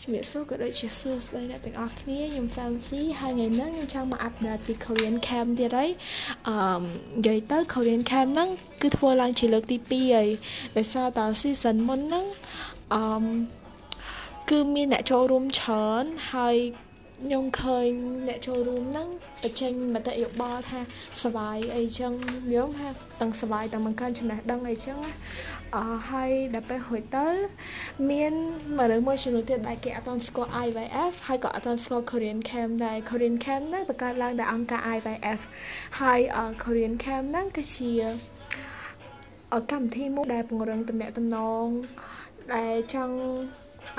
ជំរាបសួរក៏ដូចជាសួស្តីអ្នកទាំងអស់គ្នាខ្ញុំ Fancy ហើយថ្ងៃនេះខ្ញុំចង់មកអាប់ដេតពី Korean Camp ទៀតហើយអឺនិយាយទៅ Korean Camp ហ្នឹងគឺធ្វើឡើងជាលើកទី2ហើយដោយសារត season មុនហ្នឹងអឺគឺមានអ្នកចូលរួមច្រើនហើយ ខ្ញុំឃើញអ្នកចូលរួមហ្នឹងបញ្ចេញមតិយោបល់ថាសបាយអីចឹងយើងថាទាំងសបាយទាំងបង្កើនចំណេះដឹងអីចឹងអឺហើយដល់ពេលរួចទៅមានមនុស្សមួយចំនួនទៀតដែលគេអត់ទាន់ស្គាល់ IVF ហើយក៏អត់ទាន់ស្គាល់ Korean Cam ដែរ Korean Cam ហ្នឹងបង្កើតឡើងដោយអង្គការ IVF ហើយ Korean Cam ហ្នឹងគឺជាកម្មវិធីមួយដែលពង្រឹងទំនាក់ទំនងដែលចង់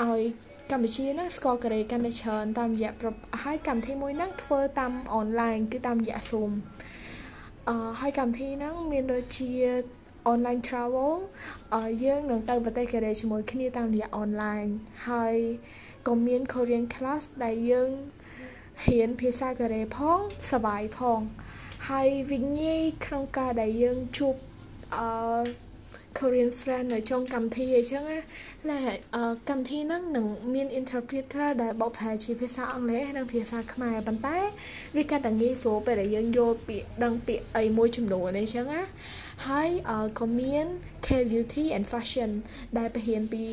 ឲ្យ កម្ពុជាណាស្គាល់កូរ៉េកាន់តែច្រើនតាមរយៈហើយកម្មវិធីមួយហ្នឹងធ្វើតាមអនឡាញគឺតាមរយៈ Zoom អឺហើយកម្មវិធីហ្នឹងមានដូចជា online travel យើងនឹងទៅប្រទេសកូរ៉េជាមួយគ្នាតាមរយៈ online ហើយក៏មាន Korean class ដែលយើងរៀនភាសាកូរ៉េផងសบายផងហើយវិញ្ញាក្នុងការដែលយើងជួបអឺ Korean friend នៅចុងកម្មវិធីអីចឹងណាកម្មវិធីហ្នឹងនឹងមាន interpreter ដែលបកប្រែជាភាសាអង់គ្លេសនិងភាសាខ្មែរប៉ុន្តែវាកាន់តែងាយស្រួលពេលដែលយើងយល់ពាក្យដឹងពាក្យអីមួយចំនួនអីចឹងណាហើយក៏មាន K beauty and fashion ដែលបង្រៀនពី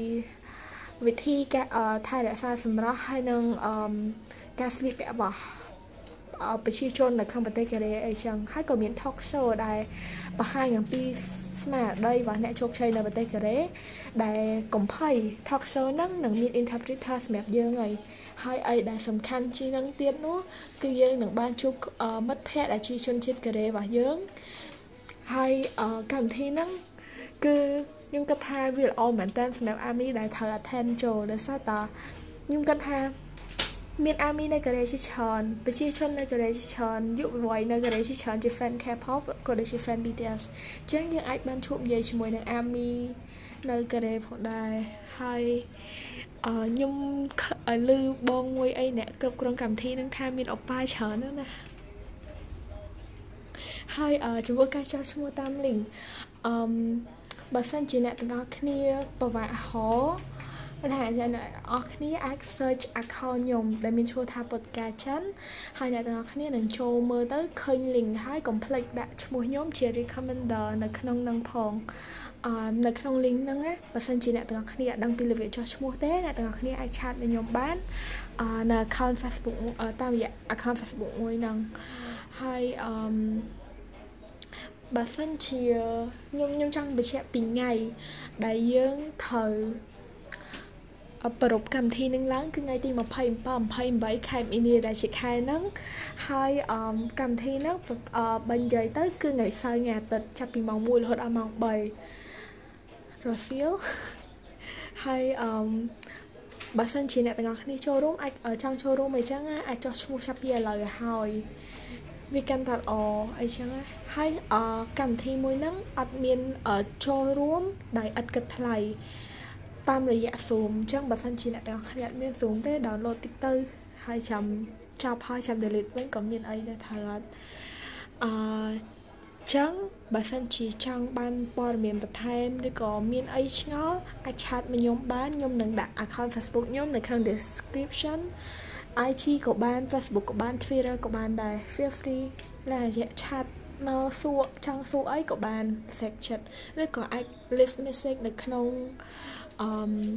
វិធីការថែរក្សាសម្រស់ហើយនិងការស្លៀកពាក់របស់ប្រជាជននៅក្នុងប្រទេសកូរ៉េអីចឹងហើយក៏មាន talk show ដែលបង្ហាញអំពី ស្មារតីរបស់អ្នកជោគជ័យនៅប្រទេសកូរ៉េដែលកំភៃ talk show ហ្នឹងនឹងមាន interpreter សម្រាប់យើងហើយហើយអីដែលសំខាន់ជាងនឹងទៀតនោះគឺយើងនឹងបានជួបមិត្តភ័ក្តិដែលជាជនជាតិកូរ៉េរបស់យើងហើយកម្មវិធីហ្នឹងគឺខ្ញុំគិតថាវាល្អមែនតើសម្រាប់អាមីដែលត្រូវ attend ចូលដោយសារតខ្ញុំគិតថា មានអាមីនៅកូរ៉េជាច្រើនប្រជាជននៅកូរ៉េជាច្រើនយុវវ័យនៅកូរ៉េជាច្រើនជា fan K-pop ក៏ដូចជា fan BTS អញ្ចឹងយើងអាចបានជួបនិយាយជាមួយនឹងអាមីនៅកូរ៉េផងដែរហើយអឺខ្ញុំឮបងមួយអីអ្នកគ្រប់គ្រងកម្មវិធីនឹងថាមានអបាយច្រើនណាស់ហើយចំពោះការចោះឈ្មោះតាម link អឺបើសិនជាអ្នកទាំងអស់គ្នាប្រវាក់ហោ តែអ្នកអស់គ្នាអាច search account ខ្ញុំដែលមានឈ្មោះថា podcast ចិនហើយអ្នកទាំងអស់គ្នានឹងចូលមើលទៅឃើញ link ហើយកុំភ្លេចដាក់ឈ្មោះខ្ញុំជា recommender នៅក្នុងនឹងផងអឺនៅក្នុង link ហ្នឹងណាបើសិនជាអ្នកទាំងអស់គ្នាអត់ដឹងពីរបៀបចុះឈ្មោះទេអ្នកទាំងអស់គ្នាអាចឆាត với ខ្ញុំបានអឺនៅ account Facebook តាមរយៈ account Facebook មួយហ្នឹងហើយអឺបើសិនជាខ្ញុំខ្ញុំចង់បញ្ជាក់ពីថ្ងៃដែលយើងត្រូវ ប្រពកម្មវិធីនឹងឡើងគឺថ្ងៃទី27 28ខែមីនាដែលជាខែហ្នឹងហើយអមកម្មវិធីហ្នឹងបើនិយាយទៅគឺថ្ងៃសៅរ៍ថ្ងៃអាទិត្យចាប់ពីម៉ោង1រហូតដល់ម៉ោង3រសៀលហើយអមបើសិនជាអ្នកទាំងអស់គ្នាចូលរួមអាចចង់ចូលរួមអីចឹងអាចចុះឈ្មោះចាប់ពីឥឡូវហើយវាកាន់តែល្អអីចឹងហើយកម្មវិធីមួយហ្នឹងអត់មានចូលរួមដោយឥតគិតថ្លៃ តាមរយៈ Zoom អញ្ចឹងបើសិនជាអ្នកទាំងអស់គ្នាអត់មាន Zoom ទេ download តិចទៅហើយចាំចាប់ហើយចាំ delete វិញក៏មានអីដែរថាអត់អឺចឹងបើសិនជាចង់បានព័ត៌មានបន្ថែមឬក៏មានអីឆ្ងល់អាចឆាតមកខ្ញុំបានខ្ញុំនឹងដាក់ account Facebook ខ្ញុំនៅក្នុង description IG ក៏បាន Facebook ក៏បាន Twitter ក៏បានដែរ feel free ឡារយៈឆាតមកសួរចង់សួរអីក៏បាន fact chat ឬក៏អាច leave message នៅក្នុង អឺ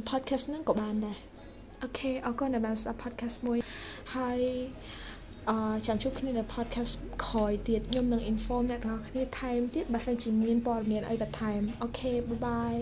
podcast ហ្នឹងក៏បានដែរ okay អរគុណដែលបានស្ដាប់ podcast មួយហើយអឺចាំជួបគ្នានៅ podcast ក្រោយទៀតខ្ញុំនឹង inform អ្នកទាំងអស់គ្នាថែមទៀតបើសិនជាមានព័ត៌មានអីបន្ថែម okay bye bye